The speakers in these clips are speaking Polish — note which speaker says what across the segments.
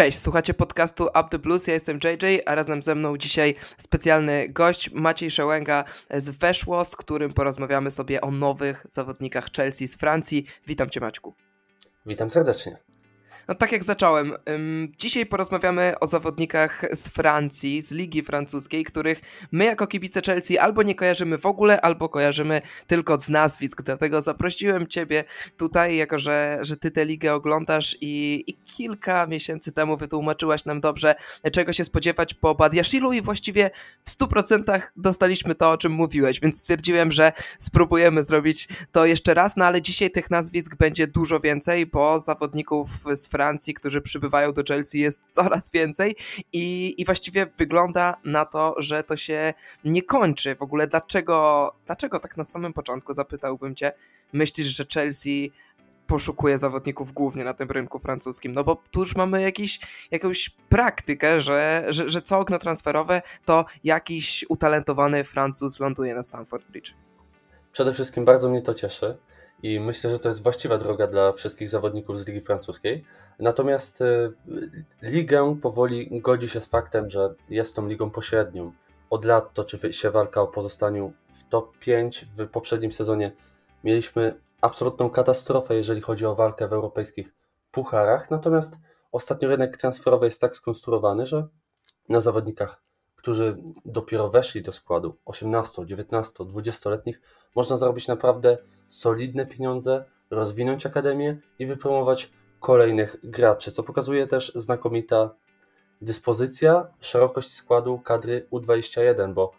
Speaker 1: Cześć, słuchacie podcastu Up the Blues, ja jestem JJ, a razem ze mną dzisiaj specjalny gość Maciej Szełęga z Weszło, z którym porozmawiamy sobie o nowych zawodnikach Chelsea z Francji. Witam Cię Maćku.
Speaker 2: Witam serdecznie.
Speaker 1: No tak jak zacząłem, dzisiaj porozmawiamy o zawodnikach z Francji, z Ligi Francuskiej, których my jako kibice Chelsea albo nie kojarzymy w ogóle, albo kojarzymy tylko z nazwisk. Dlatego zaprosiłem Ciebie tutaj, jako że, że Ty tę ligę oglądasz i, i kilka miesięcy temu wytłumaczyłaś nam dobrze, czego się spodziewać po Badiashilu i właściwie w 100% dostaliśmy to, o czym mówiłeś, więc stwierdziłem, że spróbujemy zrobić to jeszcze raz, no ale dzisiaj tych nazwisk będzie dużo więcej, bo zawodników z Francji Francji, którzy przybywają do Chelsea jest coraz więcej i, i właściwie wygląda na to, że to się nie kończy. W ogóle dlaczego, dlaczego tak na samym początku zapytałbym cię, myślisz, że Chelsea poszukuje zawodników głównie na tym rynku francuskim, no bo tu już mamy jakiś, jakąś praktykę, że, że, że co okno transferowe to jakiś utalentowany Francuz ląduje na Stamford Bridge.
Speaker 2: Przede wszystkim bardzo mnie to cieszy i myślę, że to jest właściwa droga dla wszystkich zawodników z Ligi Francuskiej. Natomiast y, ligę powoli godzi się z faktem, że jest tą ligą pośrednią. Od lat toczy się walka o pozostaniu w top 5. W poprzednim sezonie mieliśmy absolutną katastrofę, jeżeli chodzi o walkę w europejskich pucharach. Natomiast ostatnio rynek transferowy jest tak skonstruowany, że na zawodnikach którzy dopiero weszli do składu 18, 19, 20-letnich, można zarobić naprawdę solidne pieniądze, rozwinąć akademię i wypromować kolejnych graczy, co pokazuje też znakomita dyspozycja, szerokość składu kadry U21, bo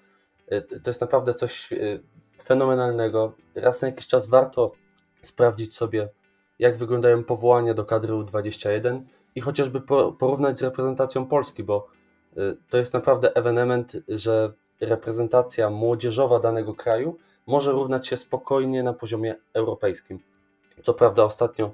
Speaker 2: y, to jest naprawdę coś y, fenomenalnego. Raz na jakiś czas warto sprawdzić sobie, jak wyglądają powołania do kadry U21 i chociażby porównać z reprezentacją Polski, bo to jest naprawdę ewenement, że reprezentacja młodzieżowa danego kraju może równać się spokojnie na poziomie europejskim. Co prawda ostatnio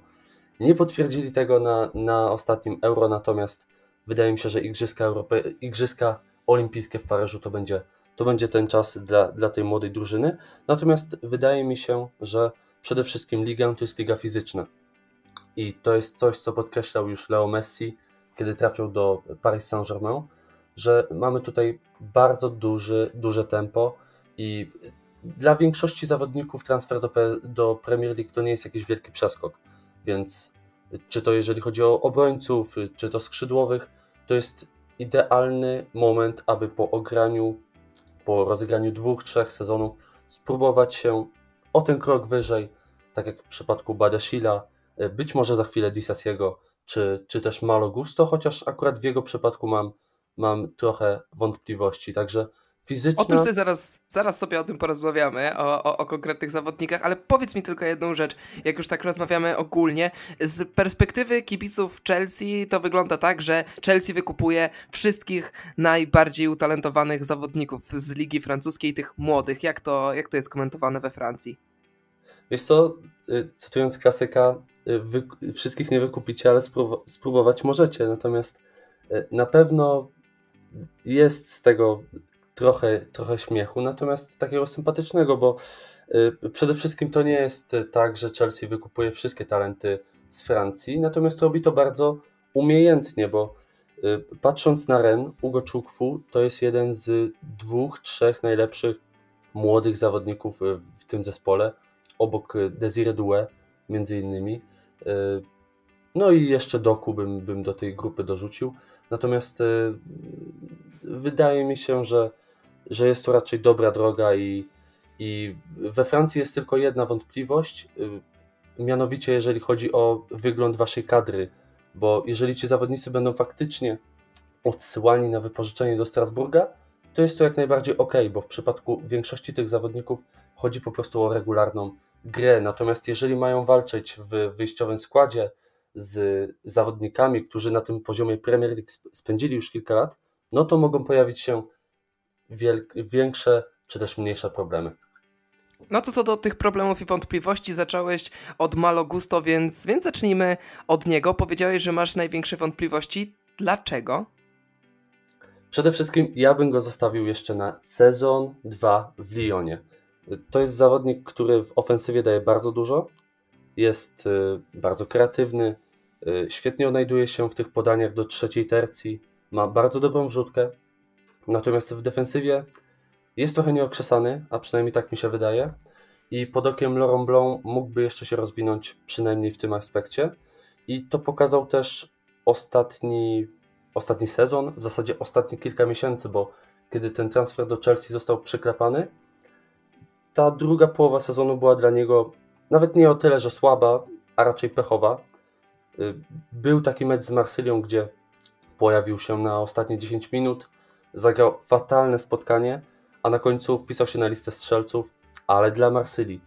Speaker 2: nie potwierdzili tego na, na ostatnim Euro, natomiast wydaje mi się, że Igrzyska, Europe... Igrzyska Olimpijskie w Paryżu to będzie, to będzie ten czas dla, dla tej młodej drużyny. Natomiast wydaje mi się, że przede wszystkim liga to jest liga fizyczna. I to jest coś, co podkreślał już Leo Messi, kiedy trafił do Paris Saint-Germain, że mamy tutaj bardzo duży, duże tempo i dla większości zawodników transfer do, do Premier League to nie jest jakiś wielki przeskok, więc czy to jeżeli chodzi o obrońców, czy to skrzydłowych, to jest idealny moment, aby po ograniu, po rozegraniu dwóch, trzech sezonów spróbować się o ten krok wyżej, tak jak w przypadku Badashila, być może za chwilę Disasiego, czy, czy też Malo Gusto, chociaż akurat w jego przypadku mam mam trochę wątpliwości, także fizyczna...
Speaker 1: O tym sobie zaraz, zaraz sobie o tym porozmawiamy, o, o, o, konkretnych zawodnikach, ale powiedz mi tylko jedną rzecz, jak już tak rozmawiamy ogólnie, z perspektywy kibiców Chelsea to wygląda tak, że Chelsea wykupuje wszystkich najbardziej utalentowanych zawodników z Ligi Francuskiej, tych młodych. Jak to, jak to jest komentowane we Francji?
Speaker 2: Wiesz co, y, cytując klasyka, y, wy, wszystkich nie wykupicie, ale spróbować możecie, natomiast y, na pewno jest z tego trochę, trochę śmiechu, natomiast takiego sympatycznego, bo y, przede wszystkim to nie jest tak, że Chelsea wykupuje wszystkie talenty z Francji, natomiast robi to bardzo umiejętnie, bo y, patrząc na Ren, Ugo Czukwu to jest jeden z dwóch, trzech najlepszych młodych zawodników w tym zespole, obok Desire Doué między innymi. No i jeszcze Doku bym, bym do tej grupy dorzucił. Natomiast y, wydaje mi się, że, że jest to raczej dobra droga i, i we Francji jest tylko jedna wątpliwość, y, mianowicie jeżeli chodzi o wygląd waszej kadry, bo jeżeli ci zawodnicy będą faktycznie odsyłani na wypożyczenie do Strasburga, to jest to jak najbardziej ok, bo w przypadku większości tych zawodników chodzi po prostu o regularną grę. Natomiast jeżeli mają walczyć w wyjściowym składzie, z zawodnikami, którzy na tym poziomie Premier League spędzili już kilka lat, no to mogą pojawić się większe czy też mniejsze problemy.
Speaker 1: No to co do tych problemów i wątpliwości, zacząłeś od Malo Gusto, więc, więc zacznijmy od niego. Powiedziałeś, że masz największe wątpliwości. Dlaczego?
Speaker 2: Przede wszystkim ja bym go zostawił jeszcze na sezon 2 w Lyonie. To jest zawodnik, który w ofensywie daje bardzo dużo, jest y, bardzo kreatywny, Świetnie odnajduje się w tych podaniach do trzeciej tercji, ma bardzo dobrą wrzutkę, natomiast w defensywie jest trochę nieokrzesany, a przynajmniej tak mi się wydaje. I pod okiem Laurent Blanc mógłby jeszcze się rozwinąć, przynajmniej w tym aspekcie. I to pokazał też ostatni, ostatni sezon, w zasadzie ostatnie kilka miesięcy, bo kiedy ten transfer do Chelsea został przyklepany, ta druga połowa sezonu była dla niego nawet nie o tyle, że słaba, a raczej pechowa. Y, był taki mecz z Marsylią, gdzie pojawił się na ostatnie 10 minut, zagrał fatalne spotkanie, a na końcu wpisał się na listę strzelców, ale dla Marsylii.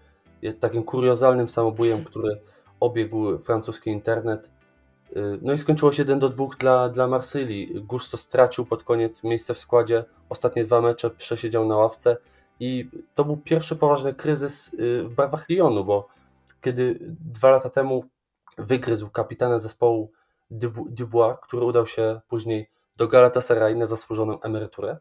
Speaker 2: Takim kuriozalnym samobujem, który obiegł francuski internet. Y, no i skończyło się 1 do 2 dla, dla Marsylii. Gusto stracił pod koniec miejsce w składzie. Ostatnie dwa mecze przesiedział na ławce i to był pierwszy poważny kryzys y, w barwach Lyonu, bo kiedy dwa lata temu wygryzł kapitana zespołu Dubois, który udał się później do Galatasaray na zasłużoną emeryturę,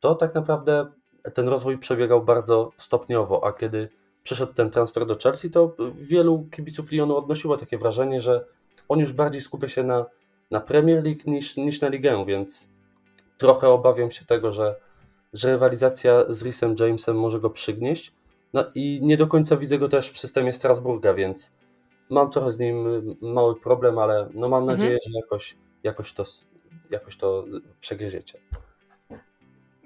Speaker 2: to tak naprawdę ten rozwój przebiegał bardzo stopniowo, a kiedy przyszedł ten transfer do Chelsea, to wielu kibiców Lyonu odnosiło takie wrażenie, że on już bardziej skupia się na, na Premier League niż, niż na ligę, więc trochę obawiam się tego, że, że rywalizacja z Rhysem Jamesem może go przygnieść. No i nie do końca widzę go też w systemie Strasburga, więc mam trochę z nim mały problem, ale no mam mhm. nadzieję, że jakoś, jakoś, to, jakoś to przegryziecie.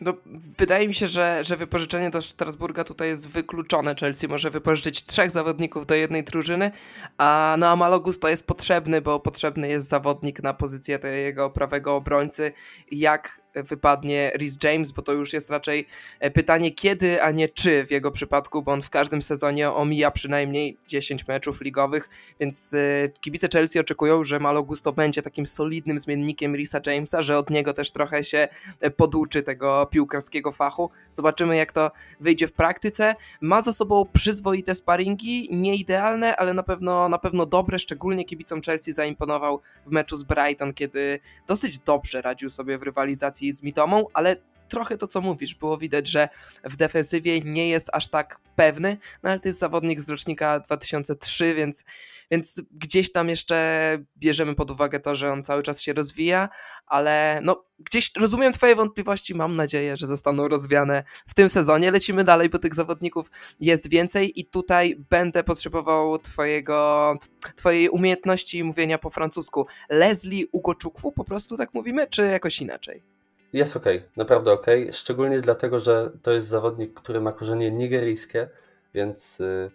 Speaker 1: No, wydaje mi się, że, że wypożyczenie do Strasburga tutaj jest wykluczone. Chelsea może wypożyczyć trzech zawodników do jednej drużyny, a no, Amalogus to jest potrzebny, bo potrzebny jest zawodnik na pozycję tego prawego obrońcy. Jak wypadnie Rhys James, bo to już jest raczej e, pytanie kiedy, a nie czy w jego przypadku, bo on w każdym sezonie omija przynajmniej 10 meczów ligowych, więc e, kibice Chelsea oczekują, że Malo Gusto będzie takim solidnym zmiennikiem Risa Jamesa, że od niego też trochę się e, poduczy tego piłkarskiego fachu. Zobaczymy jak to wyjdzie w praktyce. Ma za sobą przyzwoite sparingi, nie idealne, ale na pewno, na pewno dobre, szczególnie kibicom Chelsea zaimponował w meczu z Brighton, kiedy dosyć dobrze radził sobie w rywalizacji sytuacji z Mitomą, ale trochę to, co mówisz, było widać, że w defensywie nie jest aż tak pewny, no ale to jest zawodnik z rocznika 2003, więc, więc gdzieś tam jeszcze bierzemy pod uwagę to, że on cały czas się rozwija, ale no gdzieś rozumiem twoje wątpliwości, mam nadzieję, że zostaną rozwiane w tym sezonie. Lecimy dalej, bo tych zawodników jest więcej i tutaj będę potrzebował twojego, twojej umiejętności mówienia po francusku. Leslie Ugoczukwu po prostu tak mówimy, czy jakoś inaczej?
Speaker 2: Jest ok, naprawdę ok. Szczególnie dlatego, że to jest zawodnik, który ma korzenie nigeryjskie, więc y,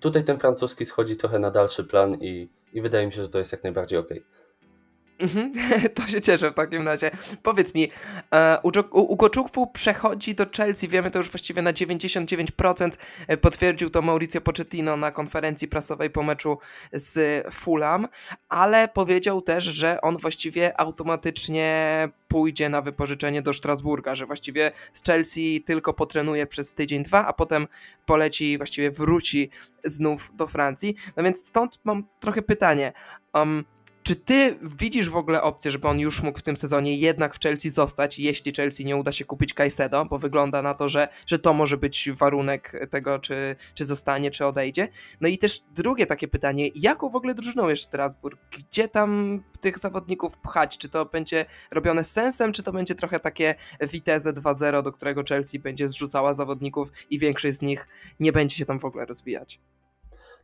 Speaker 2: tutaj ten francuski schodzi trochę na dalszy plan i, i wydaje mi się, że to jest jak najbardziej ok.
Speaker 1: Mhm, to się cieszę w takim razie. Powiedz mi, e, Ugoczukwu przechodzi do Chelsea, wiemy to już właściwie na 99%, e, potwierdził to Mauricio Pochettino na konferencji prasowej po meczu z Fulham, ale powiedział też, że on właściwie automatycznie pójdzie na wypożyczenie do Strasburga, że właściwie z Chelsea tylko potrenuje przez tydzień, dwa, a potem poleci, właściwie wróci znów do Francji. No więc stąd mam trochę pytanie. Um, czy ty widzisz w ogóle opcję, żeby on już mógł w tym sezonie jednak w Chelsea zostać, jeśli Chelsea nie uda się kupić Caicedo, bo wygląda na to, że, że to może być warunek tego, czy, czy zostanie, czy odejdzie. No i też drugie takie pytanie, jaką w ogóle drużyną jest Strasburg? Gdzie tam tych zawodników pchać? Czy to będzie robione sensem, czy to będzie trochę takie Vitesse 2.0, do którego Chelsea będzie zrzucała zawodników i większość z nich nie będzie się tam w ogóle rozwijać?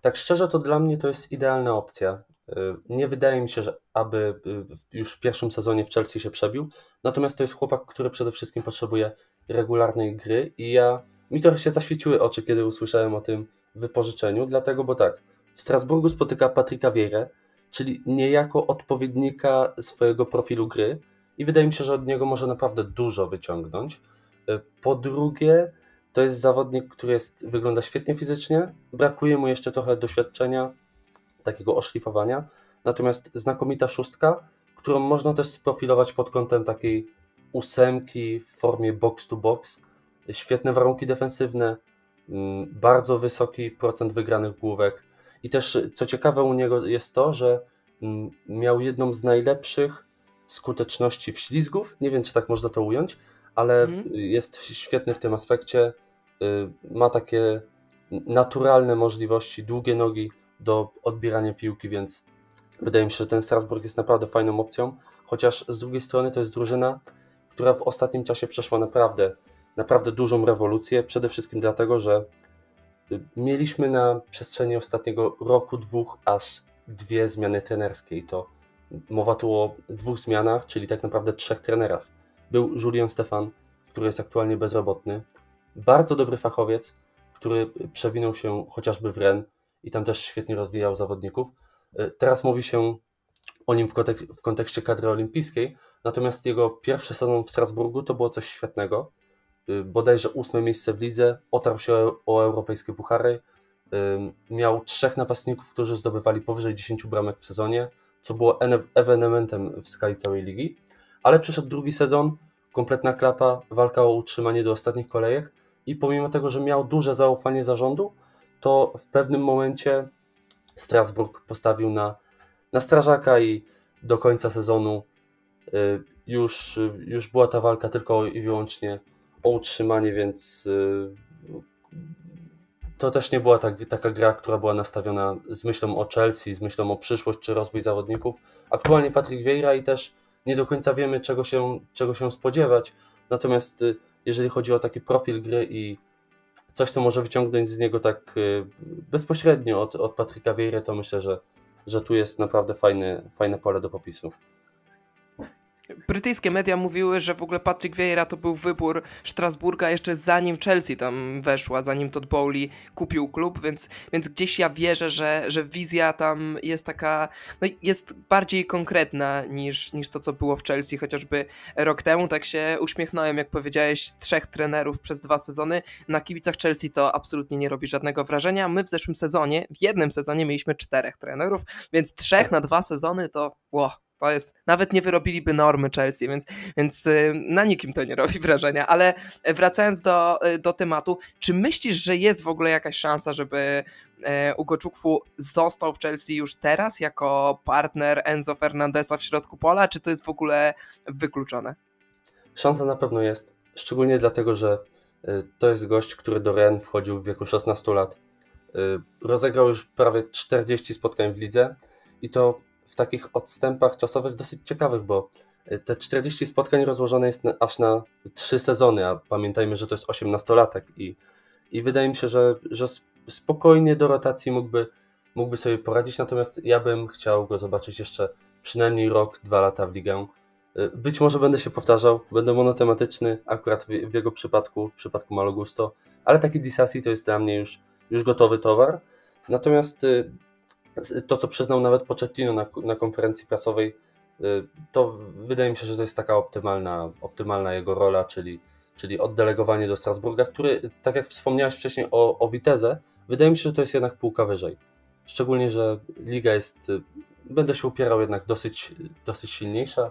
Speaker 2: Tak szczerze, to dla mnie to jest idealna opcja. Y, nie wydaje mi się, że aby y, już w pierwszym sezonie w Chelsea się przebił. Natomiast to jest chłopak, który przede wszystkim potrzebuje regularnej gry i ja mi trochę się zaświeciły oczy, kiedy usłyszałem o tym wypożyczeniu, dlatego, bo tak, w Strasburgu spotyka Patryka Wierę, czyli niejako odpowiednika swojego profilu gry i wydaje mi się, że od niego może naprawdę dużo wyciągnąć. Y, po drugie, to jest zawodnik, który jest, wygląda świetnie fizycznie, brakuje mu jeszcze trochę doświadczenia, takiego oszlifowania. Natomiast znakomita szóstka, którą można też sprofilować pod kątem takiej ósemki w formie box to box. Świetne warunki defensywne, mm, bardzo wysoki procent wygranych główek. I też, co ciekawe u niego jest to, że mm, miał jedną z najlepszych skuteczności w ślizgów. Nie wiem, czy tak można to ująć, ale mm. jest świetny w tym aspekcie. Y, ma takie naturalne możliwości, długie nogi, do odbierania piłki, więc Wydaje mi się, że ten Strasburg jest naprawdę fajną opcją, chociaż z drugiej strony to jest drużyna, która w ostatnim czasie przeszła naprawdę, naprawdę dużą rewolucję. Przede wszystkim dlatego, że mieliśmy na przestrzeni ostatniego roku, dwóch, aż dwie zmiany trenerskie. I to mowa tu o dwóch zmianach, czyli tak naprawdę trzech trenerach. Był Julian Stefan, który jest aktualnie bezrobotny, bardzo dobry fachowiec, który przewinął się chociażby w Ren i tam też świetnie rozwijał zawodników. Teraz mówi się o nim w, kontek w kontekście kadry olimpijskiej, natomiast jego pierwszy sezon w Strasburgu to było coś świetnego. Bodajże ósme miejsce w lidze, otarł się o europejskie puchary, miał trzech napastników, którzy zdobywali powyżej 10 bramek w sezonie, co było ewenementem w skali całej ligi. Ale przyszedł drugi sezon, kompletna klapa, walka o utrzymanie do ostatnich kolejek i pomimo tego, że miał duże zaufanie zarządu, to w pewnym momencie Strasburg postawił na, na strażaka i do końca sezonu y, już, już była ta walka tylko i wyłącznie o utrzymanie, więc y, to też nie była tak, taka gra, która była nastawiona z myślą o Chelsea, z myślą o przyszłość czy rozwój zawodników. Aktualnie Patryk Vieira i też nie do końca wiemy, czego się, czego się spodziewać. Natomiast y, jeżeli chodzi o taki profil gry i coś, co może wyciągnąć z niego tak y, bezpośrednio od, od Patryka Vieira, to myślę, że, że tu jest naprawdę fajne, fajne pole do popisu.
Speaker 1: Brytyjskie media mówiły, że w ogóle Patrick Vieira to był wybór Strasburga jeszcze zanim Chelsea tam weszła, zanim Todd Bowley kupił klub, więc, więc gdzieś ja wierzę, że, że wizja tam jest taka, no jest bardziej konkretna niż, niż to, co było w Chelsea chociażby rok temu. Tak się uśmiechnąłem, jak powiedziałeś, trzech trenerów przez dwa sezony. Na kibicach Chelsea to absolutnie nie robi żadnego wrażenia. My w zeszłym sezonie, w jednym sezonie mieliśmy czterech trenerów, więc trzech na dwa sezony to, wow, to jest, nawet nie wyrobiliby normy Chelsea, więc, więc y, na nikim to nie robi wrażenia. Ale wracając do, y, do tematu, czy myślisz, że jest w ogóle jakaś szansa, żeby e, Ugo Czukwu został w Chelsea już teraz jako partner Enzo Fernandesa w środku pola, czy to jest w ogóle wykluczone?
Speaker 2: Szansa na pewno jest, szczególnie dlatego, że y, to jest gość, który do Ren wchodził w wieku 16 lat. Rozegrał już prawie 40 spotkań w lidze i to w takich odstępach czasowych dosyć ciekawych, bo y, te 40 spotkań rozłożone jest na, aż na 3 sezony, a pamiętajmy, że to jest 18-latek i, i wydaje mi się, że, że spokojnie do rotacji mógłby, mógłby sobie poradzić, natomiast ja bym chciał go zobaczyć jeszcze przynajmniej rok, dwa lata w ligę. Y, być może będę się powtarzał, będę monotematyczny akurat w, w jego przypadku, w przypadku Malogusto, ale taki Disasi to jest dla mnie już, już gotowy towar. Natomiast y, to, co przyznał nawet Pochettino na, na konferencji prasowej, y, to wydaje mi się, że to jest taka optymalna, optymalna jego rola, czyli, czyli oddelegowanie do Strasburga, który, tak jak wspomniałeś wcześniej o, o wydaje mi się, że to jest jednak półka wyżej. Szczególnie, że liga jest, y, będę się upierał jednak dosyć, dosyć silniejsza,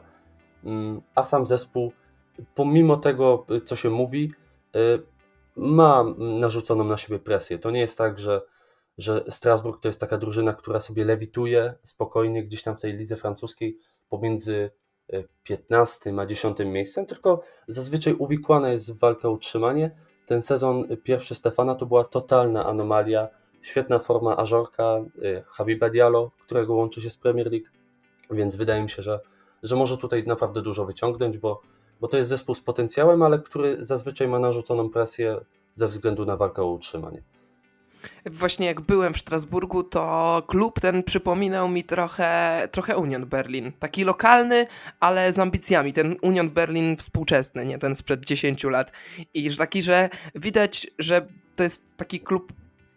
Speaker 2: mm, a sam zespół, pomimo tego, co się mówi, y, ma narzuconą na siebie presję. To nie jest tak, że że Strasburg to jest taka drużyna, która sobie lewituje spokojnie gdzieś tam w tej lidze francuskiej pomiędzy 15 e, a 10 miejscem, tylko zazwyczaj uwikłana jest w walkę o utrzymanie. Ten sezon pierwszy Stefana to była totalna anomalia, świetna forma Ażorka, e, Habiba Diallo, którego łączy się z Premier League, więc wydaje mi się, że, że może tutaj naprawdę dużo wyciągnąć, bo, bo to jest zespół z potencjałem, ale który zazwyczaj ma narzuconą presję ze względu na walkę o utrzymanie
Speaker 1: właśnie jak byłem w Strasburgu, to klub ten przypominał mi trochę, trochę Union Berlin. Taki lokalny, ale z ambicjami. Ten Union Berlin współczesny, nie ten sprzed 10 lat. I taki, że widać, że to jest taki klub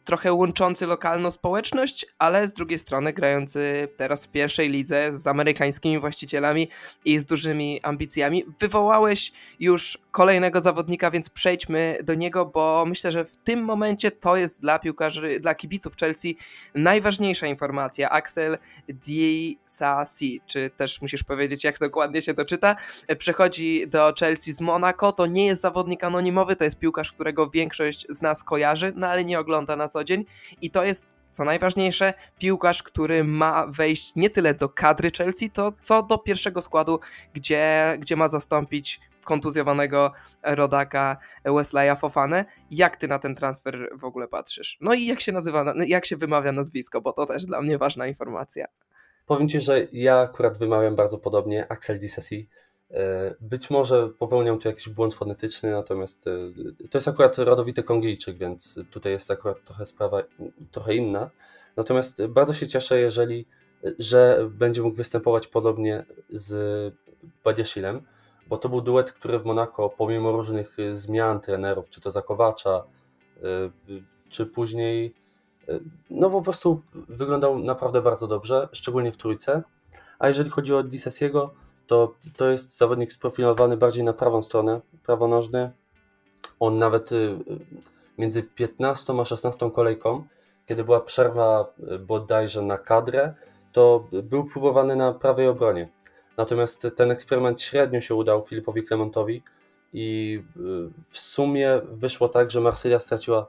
Speaker 1: trochę łączący lokalną społeczność, ale z drugiej strony grający teraz w pierwszej lidze z amerykańskimi właścicielami i z dużymi ambicjami. Wywołałeś już kolejnego zawodnika, więc przejdźmy do niego, bo myślę, że w tym momencie to jest dla piłkarzy, dla kibiców Chelsea najważniejsza informacja. Axel Disasi, czy też musisz powiedzieć, jak dokładnie się to czyta, przechodzi do Chelsea z Monaco. To nie jest zawodnik anonimowy, to jest piłkarz, którego większość z nas kojarzy, no ale nie ogląda na co dzień i to jest co najważniejsze, piłkarz, który ma wejść nie tyle do kadry Chelsea, to co do pierwszego składu, gdzie, gdzie ma zastąpić kontuzjowanego rodaka Wesleya Fofane. Jak ty na ten transfer w ogóle patrzysz? No i jak się nazywa, jak się wymawia nazwisko, bo to też dla mnie ważna informacja.
Speaker 2: powiem Ci, że ja akurat wymawiam bardzo podobnie Axel Disasi. E, być może popełniam tu jakiś błąd fonetyczny, natomiast e, to jest akurat rodowity Kongijczyk, więc tutaj jest akurat trochę sprawa trochę inna. Natomiast bardzo się cieszę, jeżeli, że będzie mógł występować podobnie z Badiaszilem, bo to był duet, który w Monako, pomimo różnych zmian trenerów, czy to Zakowacza, czy później no po prostu wyglądał naprawdę bardzo dobrze, szczególnie w trójce. A jeżeli chodzi o Disasiego, to to jest zawodnik sprofilowany bardziej na prawą stronę, prawonożny. On nawet y, między 15 a 16 kolejką, kiedy była przerwa y, bodajże na kadrę, to był próbowany na prawej obronie. Natomiast ten eksperyment średnio się udał Filipowi Klementowi i y, w sumie wyszło tak, że Marsylia straciła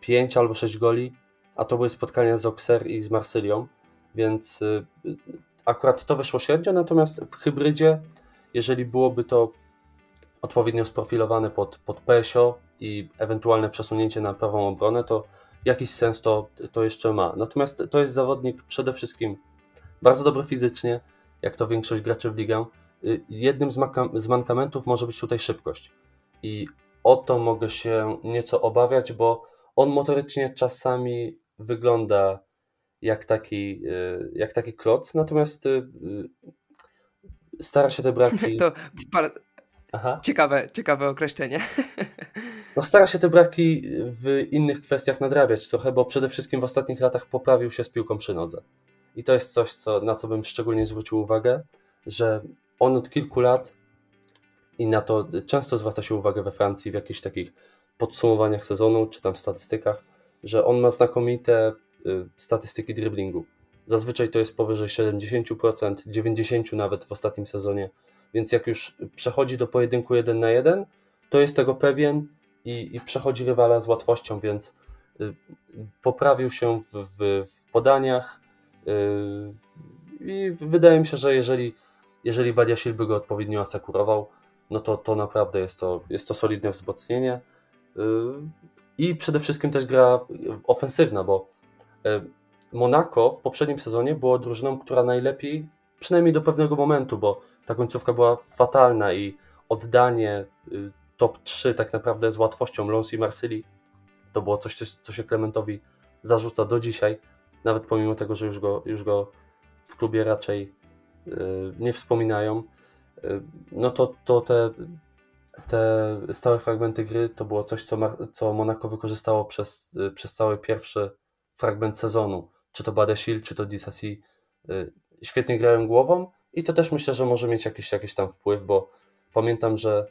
Speaker 2: 5 albo 6 goli, a to były spotkania z Auxerre i z Marsylią, więc akurat to wyszło średnio, natomiast w hybrydzie, jeżeli byłoby to odpowiednio sprofilowane pod, pod PSO i ewentualne przesunięcie na prawą obronę, to jakiś sens to, to jeszcze ma. Natomiast to jest zawodnik przede wszystkim bardzo dobry fizycznie, jak to większość graczy w ligę. Y, jednym z, z mankamentów może być tutaj szybkość. I o to mogę się nieco obawiać, bo on motorycznie czasami wygląda jak taki, y, jak taki kloc, natomiast y, stara się te braki.
Speaker 1: To par... Aha. Ciekawe, ciekawe określenie.
Speaker 2: No stara się te braki w innych kwestiach nadrabiać trochę, bo przede wszystkim w ostatnich latach poprawił się z piłką przy nodze. I to jest coś, co, na co bym szczególnie zwrócił uwagę, że on od kilku lat i na to często zwraca się uwagę we Francji w jakichś takich podsumowaniach sezonu czy tam statystykach, że on ma znakomite y, statystyki driblingu. Zazwyczaj to jest powyżej 70%, 90% nawet w ostatnim sezonie. Więc jak już przechodzi do pojedynku 1 na 1, to jest tego pewien i, i przechodzi rywala z łatwością, więc y, poprawił się w, w, w podaniach, Yy, I wydaje mi się, że jeżeli, jeżeli Badiasil by go odpowiednio asekurował, no to, to naprawdę jest to, jest to solidne wzmocnienie. I przede wszystkim też gra ofensywna, bo yy, Monaco w poprzednim sezonie było drużyną, która najlepiej, przynajmniej do pewnego momentu, bo ta końcówka była fatalna i oddanie top 3 tak naprawdę z łatwością Lons i Marsylii to było coś, co się Klementowi zarzuca do dzisiaj nawet pomimo tego, że już go, już go w klubie raczej y, nie wspominają, y, no to, to te, te stałe fragmenty gry to było coś, co, co Monaco wykorzystało przez, y, przez cały pierwszy fragment sezonu. Czy to Badesil, czy to Disasi. Świetnie grają głową i to też myślę, że może mieć jakiś, jakiś tam wpływ, bo pamiętam, że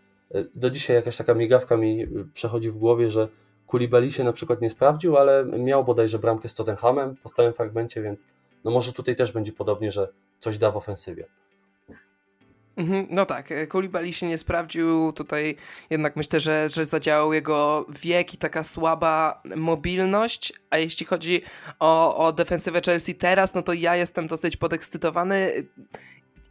Speaker 2: do dzisiaj jakaś taka migawka mi przechodzi w głowie, że Kulibali się na przykład nie sprawdził, ale miał bodajże bramkę z Tottenhamem po stałym fragmencie, więc no może tutaj też będzie podobnie, że coś da w ofensywie.
Speaker 1: Mhm, no tak, Kulibali się nie sprawdził, tutaj jednak myślę, że, że zadziałał jego wiek i taka słaba mobilność, a jeśli chodzi o, o defensywę Chelsea teraz, no to ja jestem dosyć podekscytowany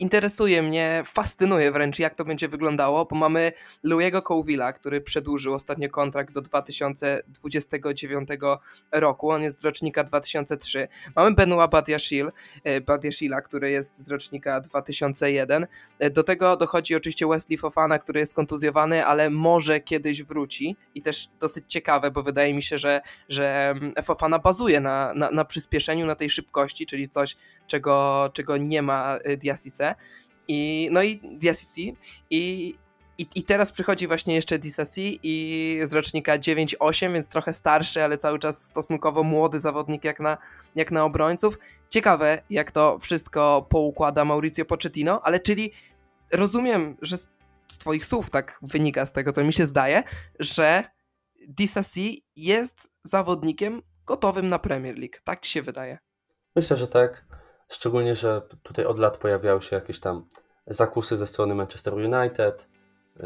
Speaker 1: interesuje mnie, fascynuje wręcz, jak to będzie wyglądało, bo mamy Louiego Couvilla, który przedłużył ostatnio kontrakt do 2029 roku. On jest z rocznika 2003. Mamy Benoit Badiashil, e, Badiashila, który jest z rocznika 2001. E, do tego dochodzi oczywiście Wesley Fofana, który jest kontuzjowany, ale może kiedyś wróci i też dosyć ciekawe, bo wydaje mi się, że, że mm, Fofana bazuje na, na, na przyspieszeniu, na tej szybkości, czyli coś, czego, czego nie ma e, I, no i DSC i, i, I teraz przychodzi właśnie jeszcze DSC i z rocznika 9-8, więc trochę starszy, ale cały czas stosunkowo młody zawodnik jak na, jak na obrońców. Ciekawe, jak to wszystko poukłada Mauricio Pochettino, ale czyli rozumiem, że z, z twoich słów tak wynika z tego, co mi się zdaje, że Disasi jest zawodnikiem gotowym na Premier League. Tak ci się wydaje?
Speaker 2: Myślę, że tak. Szczególnie, że tutaj od lat pojawiały się jakieś tam zakusy ze strony Manchester United, y,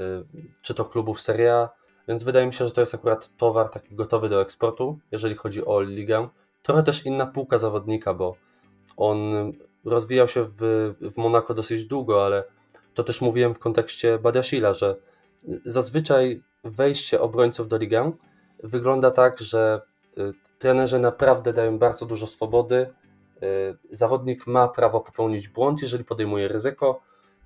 Speaker 2: czy to klubów Serie A, więc wydaje mi się, że to jest akurat towar taki gotowy do eksportu, jeżeli chodzi o ligę. Trochę też inna półka zawodnika, bo on rozwijał się w, w Monako dosyć długo, ale to też mówiłem w kontekście Badiashila, że zazwyczaj wejście obrońców do ligę wygląda tak, że y, trenerzy naprawdę dają bardzo dużo swobody, zawodnik ma prawo popełnić błąd, jeżeli podejmuje ryzyko.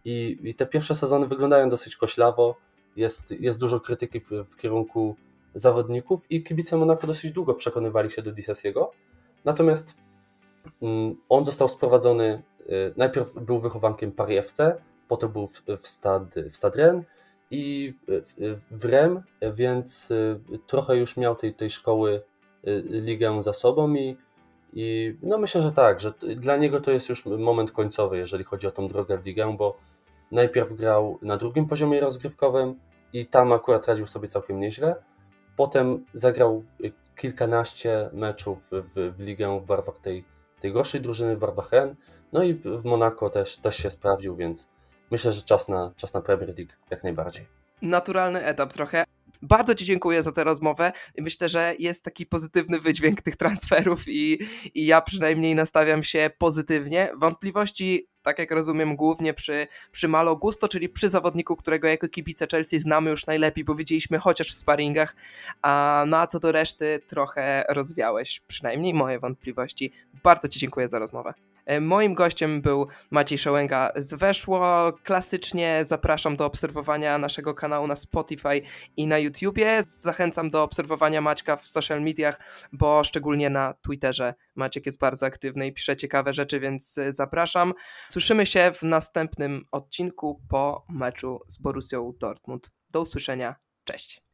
Speaker 2: I, i te pierwsze sezony wyglądają dosyć koślawo, jest, jest dużo krytyki w, w kierunku zawodników i kibice Monako dosyć długo przekonywali się do Disasiego, natomiast mm, on został sprowadzony, najpierw był wychowankiem Paris FC, potem był w, Stad, w Stadren i w, w Rem, więc trochę już miał tej, tej szkoły ligę za sobą i i no myślę, że tak, że dla niego to jest już moment końcowy, jeżeli chodzi o tą drogę w ligę, bo najpierw grał na drugim poziomie rozgrywkowym i tam akurat radził sobie całkiem nieźle. Potem zagrał kilkanaście meczów w, w ligę w barwach tej, tej gorszej drużyny, w barwach Ren. No i w Monako też, też się sprawdził, więc myślę, że czas na, czas na Premier League jak najbardziej.
Speaker 1: Naturalny etap trochę. Bardzo Ci dziękuję za tę rozmowę. Myślę, że jest taki pozytywny wydźwięk tych transferów i, i ja przynajmniej nastawiam się pozytywnie. Wątpliwości, tak jak rozumiem, głównie przy, przy Malo Gusto, czyli przy zawodniku, którego jako kibice Chelsea znamy już najlepiej, bo widzieliśmy chociaż w sparingach, a, no a co do reszty trochę rozwiałeś, przynajmniej moje wątpliwości. Bardzo Ci dziękuję za rozmowę. E, moim gościem był Maciej Szołęga z Weszło. Klasycznie zapraszam do obserwowania naszego kanału na Spotify i na YouTubie. Zachęcam do obserwowania Maćka w social mediach, bo szczególnie na Twitterze Maciek jest bardzo aktywny i pisze ciekawe rzeczy, więc e, zapraszam. Słyszymy się w następnym odcinku po meczu z Borussią Dortmund. Do usłyszenia. Cześć.